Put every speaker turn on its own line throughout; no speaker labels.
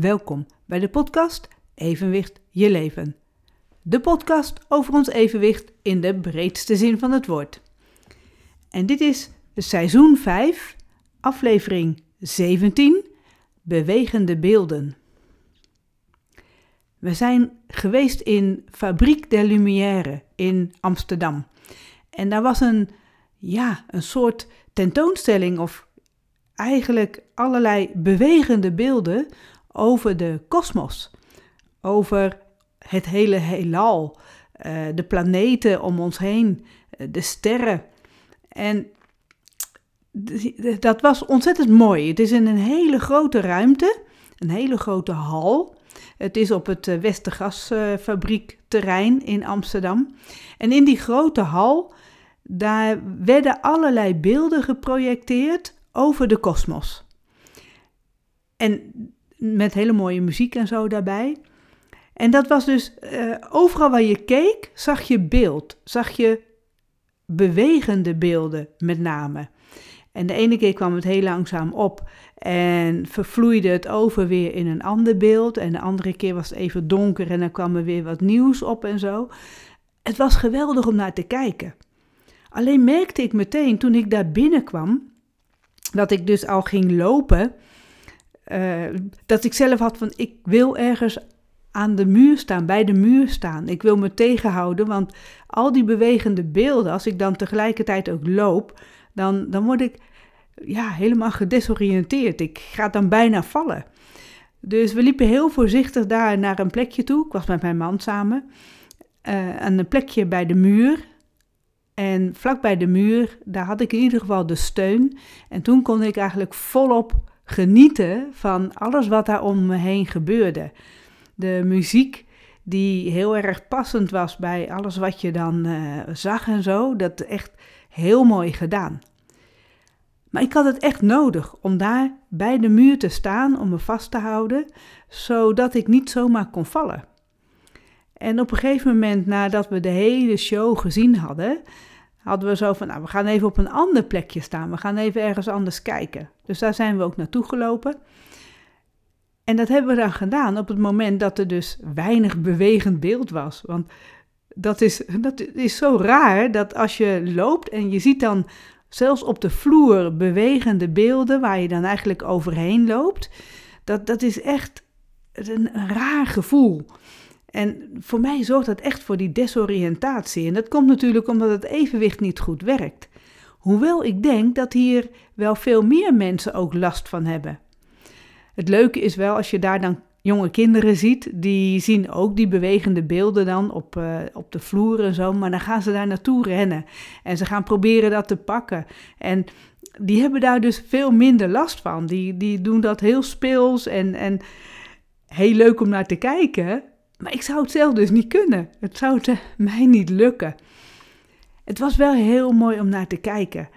Welkom bij de podcast Evenwicht je leven. De podcast over ons evenwicht in de breedste zin van het woord. En dit is seizoen 5, aflevering 17, Bewegende beelden. We zijn geweest in Fabriek der Lumière in Amsterdam. En daar was een, ja, een soort tentoonstelling of eigenlijk allerlei bewegende beelden over de kosmos, over het hele heelal, uh, de planeten om ons heen, uh, de sterren. En dat was ontzettend mooi. Het is in een hele grote ruimte, een hele grote hal. Het is op het Westergasfabriekterrein in Amsterdam. En in die grote hal, daar werden allerlei beelden geprojecteerd over de kosmos. En met hele mooie muziek en zo daarbij. En dat was dus uh, overal waar je keek, zag je beeld, zag je bewegende beelden met name. En de ene keer kwam het heel langzaam op en vervloeide het over weer in een ander beeld. En de andere keer was het even donker en dan kwam er weer wat nieuws op en zo. Het was geweldig om naar te kijken. Alleen merkte ik meteen toen ik daar binnenkwam, dat ik dus al ging lopen, uh, dat ik zelf had van ik wil ergens aan de muur staan, bij de muur staan. Ik wil me tegenhouden, want al die bewegende beelden, als ik dan tegelijkertijd ook loop, dan, dan word ik ja, helemaal gedesoriënteerd. Ik ga dan bijna vallen. Dus we liepen heel voorzichtig daar naar een plekje toe. Ik was met mijn man samen. Uh, aan een plekje bij de muur. En vlak bij de muur, daar had ik in ieder geval de steun. En toen kon ik eigenlijk volop genieten van alles wat daar om me heen gebeurde. De muziek die heel erg passend was bij alles wat je dan uh, zag en zo, dat echt heel mooi gedaan. Maar ik had het echt nodig om daar bij de muur te staan, om me vast te houden, zodat ik niet zomaar kon vallen. En op een gegeven moment, nadat we de hele show gezien hadden, hadden we zo van, nou, we gaan even op een ander plekje staan. We gaan even ergens anders kijken. Dus daar zijn we ook naartoe gelopen. En dat hebben we dan gedaan op het moment dat er dus weinig bewegend beeld was. Want dat is, dat is zo raar dat als je loopt en je ziet dan zelfs op de vloer bewegende beelden waar je dan eigenlijk overheen loopt. Dat, dat is echt een raar gevoel. En voor mij zorgt dat echt voor die desoriëntatie. En dat komt natuurlijk omdat het evenwicht niet goed werkt. Hoewel ik denk dat hier wel veel meer mensen ook last van hebben. Het leuke is wel als je daar dan jonge kinderen ziet, die zien ook die bewegende beelden dan op, uh, op de vloer en zo, maar dan gaan ze daar naartoe rennen en ze gaan proberen dat te pakken. En die hebben daar dus veel minder last van. Die, die doen dat heel speels en, en heel leuk om naar te kijken. Maar ik zou het zelf dus niet kunnen. Het zou mij niet lukken. Het was wel heel mooi om naar te kijken.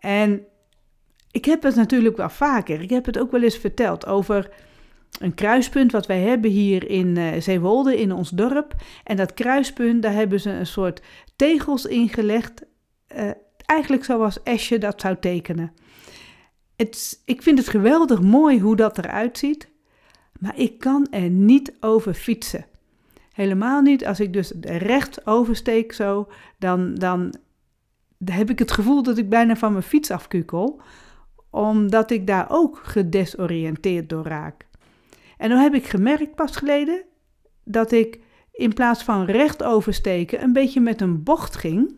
En ik heb het natuurlijk wel vaker. Ik heb het ook wel eens verteld over een kruispunt wat wij hebben hier in uh, Zeewolde, in ons dorp. En dat kruispunt, daar hebben ze een soort tegels ingelegd. Uh, eigenlijk zoals Esje dat zou tekenen. Het, ik vind het geweldig mooi hoe dat eruit ziet. Maar ik kan er niet over fietsen. Helemaal niet. Als ik dus recht oversteek zo, dan, dan heb ik het gevoel dat ik bijna van mijn fiets afkukel. Omdat ik daar ook gedesoriënteerd door raak. En dan heb ik gemerkt pas geleden dat ik in plaats van recht oversteken een beetje met een bocht ging.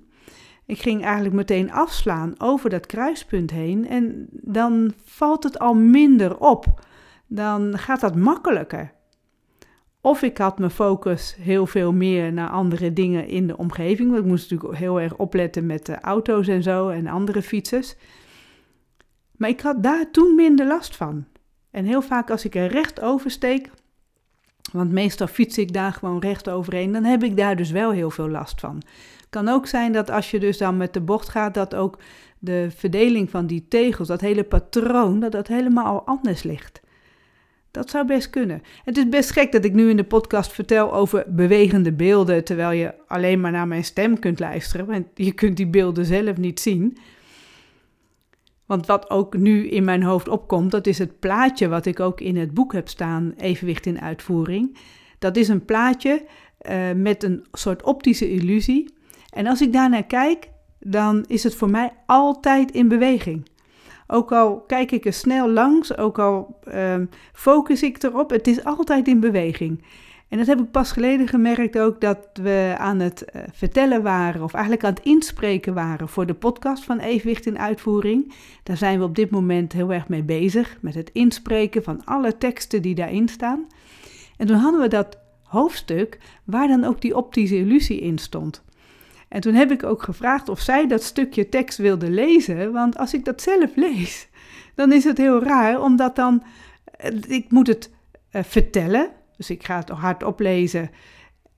Ik ging eigenlijk meteen afslaan over dat kruispunt heen en dan valt het al minder op. Dan gaat dat makkelijker. Of ik had mijn focus heel veel meer naar andere dingen in de omgeving. Want ik moest natuurlijk heel erg opletten met de auto's en zo en andere fietsers. Maar ik had daar toen minder last van. En heel vaak als ik er recht oversteek, want meestal fiets ik daar gewoon recht overheen, dan heb ik daar dus wel heel veel last van. Kan ook zijn dat als je dus dan met de bocht gaat, dat ook de verdeling van die tegels, dat hele patroon, dat dat helemaal anders ligt. Dat zou best kunnen. Het is best gek dat ik nu in de podcast vertel over bewegende beelden, terwijl je alleen maar naar mijn stem kunt luisteren, want je kunt die beelden zelf niet zien. Want wat ook nu in mijn hoofd opkomt, dat is het plaatje wat ik ook in het boek heb staan, Evenwicht in uitvoering. Dat is een plaatje uh, met een soort optische illusie. En als ik daarnaar kijk, dan is het voor mij altijd in beweging. Ook al kijk ik er snel langs, ook al um, focus ik erop, het is altijd in beweging. En dat heb ik pas geleden gemerkt ook dat we aan het uh, vertellen waren, of eigenlijk aan het inspreken waren voor de podcast van Evenwicht in Uitvoering. Daar zijn we op dit moment heel erg mee bezig, met het inspreken van alle teksten die daarin staan. En toen hadden we dat hoofdstuk waar dan ook die optische illusie in stond. En toen heb ik ook gevraagd of zij dat stukje tekst wilde lezen, want als ik dat zelf lees, dan is het heel raar, omdat dan, eh, ik moet het uh, vertellen, dus ik ga het hardop lezen.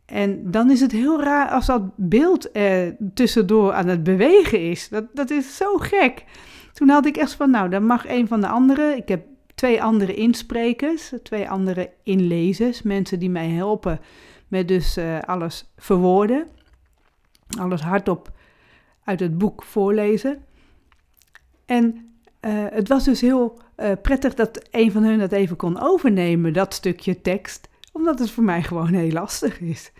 En dan is het heel raar als dat beeld er tussendoor aan het bewegen is. Dat, dat is zo gek. Toen had ik echt van, nou, dan mag een van de anderen. Ik heb twee andere insprekers, twee andere inlezers, mensen die mij helpen met dus uh, alles verwoorden alles hardop uit het boek voorlezen. En uh, het was dus heel uh, prettig dat een van hun dat even kon overnemen, dat stukje tekst, omdat het voor mij gewoon heel lastig is.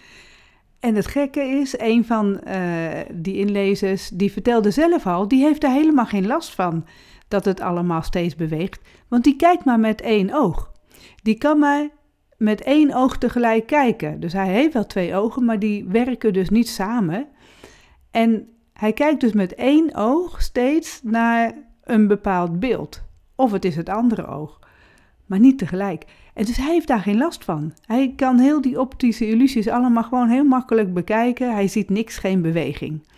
En het gekke is, een van uh, die inlezers, die vertelde zelf al, die heeft er helemaal geen last van dat het allemaal steeds beweegt, want die kijkt maar met één oog. Die kan maar met één oog tegelijk kijken. Dus hij heeft wel twee ogen, maar die werken dus niet samen. En hij kijkt dus met één oog steeds naar een bepaald beeld. Of het is het andere oog, maar niet tegelijk. En dus hij heeft daar geen last van. Hij kan heel die optische illusies allemaal gewoon heel makkelijk bekijken. Hij ziet niks, geen beweging.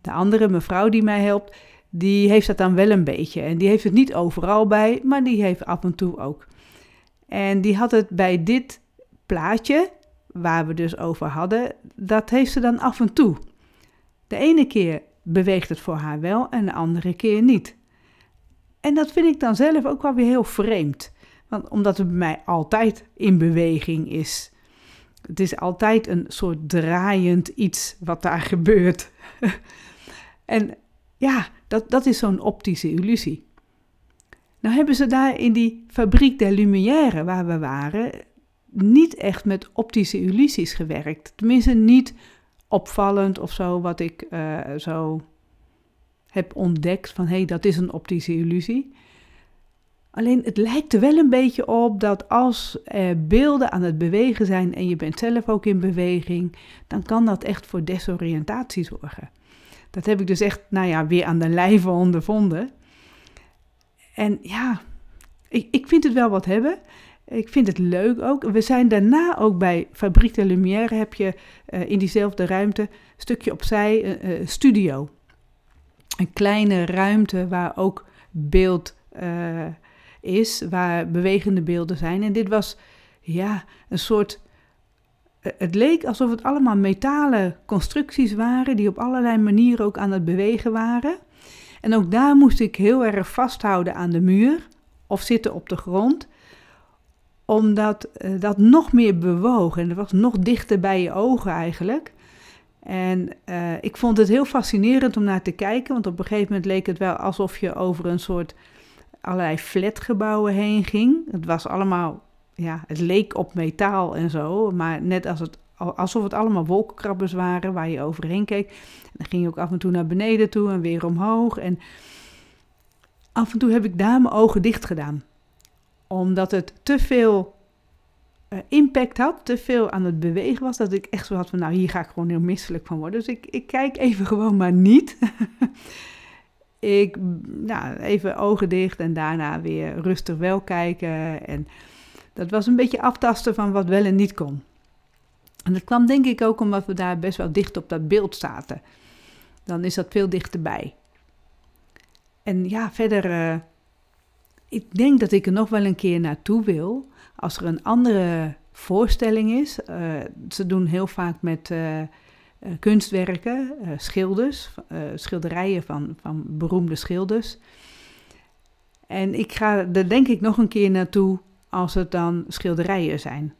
De andere mevrouw die mij helpt, die heeft dat dan wel een beetje. En die heeft het niet overal bij, maar die heeft af en toe ook. En die had het bij dit plaatje, waar we dus over hadden, dat heeft ze dan af en toe. De ene keer beweegt het voor haar wel en de andere keer niet. En dat vind ik dan zelf ook wel weer heel vreemd. Want omdat het bij mij altijd in beweging is. Het is altijd een soort draaiend iets wat daar gebeurt. en ja, dat, dat is zo'n optische illusie. Nou hebben ze daar in die fabriek der Lumière waar we waren niet echt met optische illusies gewerkt. Tenminste niet opvallend of zo, wat ik uh, zo heb ontdekt van hé, hey, dat is een optische illusie. Alleen het lijkt er wel een beetje op dat als er beelden aan het bewegen zijn en je bent zelf ook in beweging, dan kan dat echt voor desoriëntatie zorgen. Dat heb ik dus echt, nou ja, weer aan de lijve ondervonden. En ja, ik, ik vind het wel wat hebben. Ik vind het leuk ook. We zijn daarna ook bij Fabrique de Lumière, heb je uh, in diezelfde ruimte, een stukje opzij, een uh, uh, studio. Een kleine ruimte waar ook beeld is, waar bewegende beelden zijn. En dit was, ja, een soort... Het leek alsof het allemaal metalen constructies waren, die op allerlei manieren ook aan het bewegen waren. En ook daar moest ik heel erg vasthouden aan de muur of zitten op de grond omdat uh, dat nog meer bewoog en het was nog dichter bij je ogen eigenlijk. En uh, ik vond het heel fascinerend om naar te kijken, want op een gegeven moment leek het wel alsof je over een soort allerlei flatgebouwen heen ging. Het was allemaal, ja, het leek op metaal en zo, maar net als het, alsof het allemaal wolkenkrabbers waren waar je overheen keek. En dan ging je ook af en toe naar beneden toe en weer omhoog. En af en toe heb ik daar mijn ogen dicht gedaan omdat het te veel uh, impact had, te veel aan het bewegen was, dat ik echt zo had van, nou hier ga ik gewoon heel misselijk van worden. Dus ik, ik kijk even gewoon maar niet. ik, nou, even ogen dicht en daarna weer rustig wel kijken. En dat was een beetje aftasten van wat wel en niet kon. En dat kwam denk ik ook omdat we daar best wel dicht op dat beeld zaten. Dan is dat veel dichterbij. En ja, verder uh, ik denk dat ik er nog wel een keer naartoe wil. Als er een andere voorstelling is. Uh, ze doen heel vaak met uh, kunstwerken, schilders, schilderijen van, van beroemde schilders. En ik ga er denk ik nog een keer naartoe als het dan schilderijen zijn.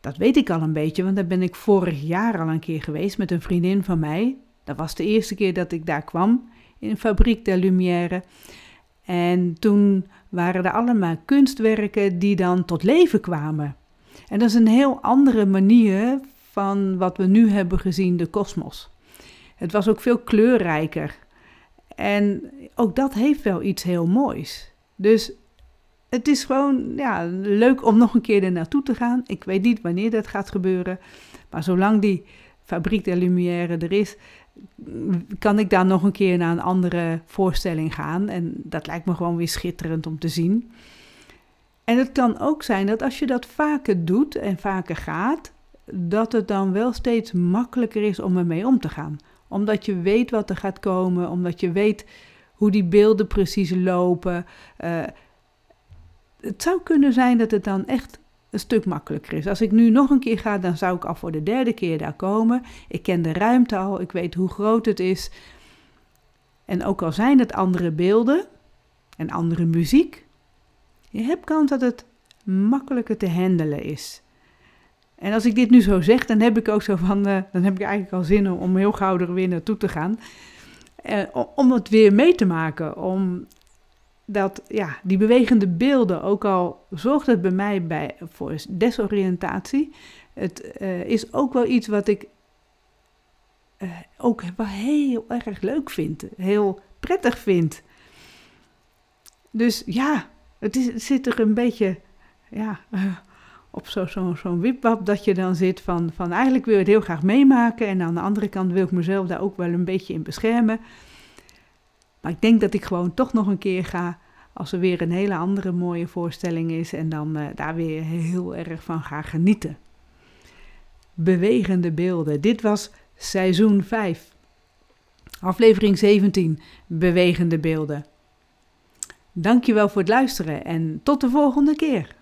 Dat weet ik al een beetje, want daar ben ik vorig jaar al een keer geweest met een vriendin van mij. Dat was de eerste keer dat ik daar kwam in Fabriek der Lumière. En toen waren er allemaal kunstwerken die dan tot leven kwamen. En dat is een heel andere manier van wat we nu hebben gezien, de kosmos. Het was ook veel kleurrijker. En ook dat heeft wel iets heel moois. Dus het is gewoon ja, leuk om nog een keer er naartoe te gaan. Ik weet niet wanneer dat gaat gebeuren. Maar zolang die Fabriek der Lumière er is, kan ik daar nog een keer naar een andere voorstelling gaan. En dat lijkt me gewoon weer schitterend om te zien. En het kan ook zijn dat als je dat vaker doet en vaker gaat, dat het dan wel steeds makkelijker is om ermee om te gaan. Omdat je weet wat er gaat komen, omdat je weet hoe die beelden precies lopen. Uh, het zou kunnen zijn dat het dan echt een stuk makkelijker is. Als ik nu nog een keer ga, dan zou ik al voor de derde keer daar komen. Ik ken de ruimte al, ik weet hoe groot het is. En ook al zijn het andere beelden en andere muziek, je hebt kans dat het makkelijker te handelen is. En als ik dit nu zo zeg, dan heb ik ook zo van, uh, dan heb ik eigenlijk al zin om heel gauw er weer naartoe te gaan. Uh, om het weer mee te maken, om dat ja, die bewegende beelden, ook al zorgt het bij mij bij, voor desoriëntatie, het uh, is ook wel iets wat ik uh, ook wel heel erg leuk vind, heel prettig vind. Dus ja, het, zit er een beetje ja, uh, op zo'n zo, zo dat je dan zit van, van eigenlijk wil je het heel graag meemaken en aan de andere kant wil ik mezelf daar ook wel een beetje in beschermen. Maar ik denk dat ik gewoon toch nog een keer ga als er weer een hele andere mooie voorstelling is en dan uh, daar weer heel erg van ga genieten. Bewegende beelden. Dit was seizoen 5. Aflevering 17. Bewegende beelden. Dankjewel voor het luisteren en tot de volgende keer.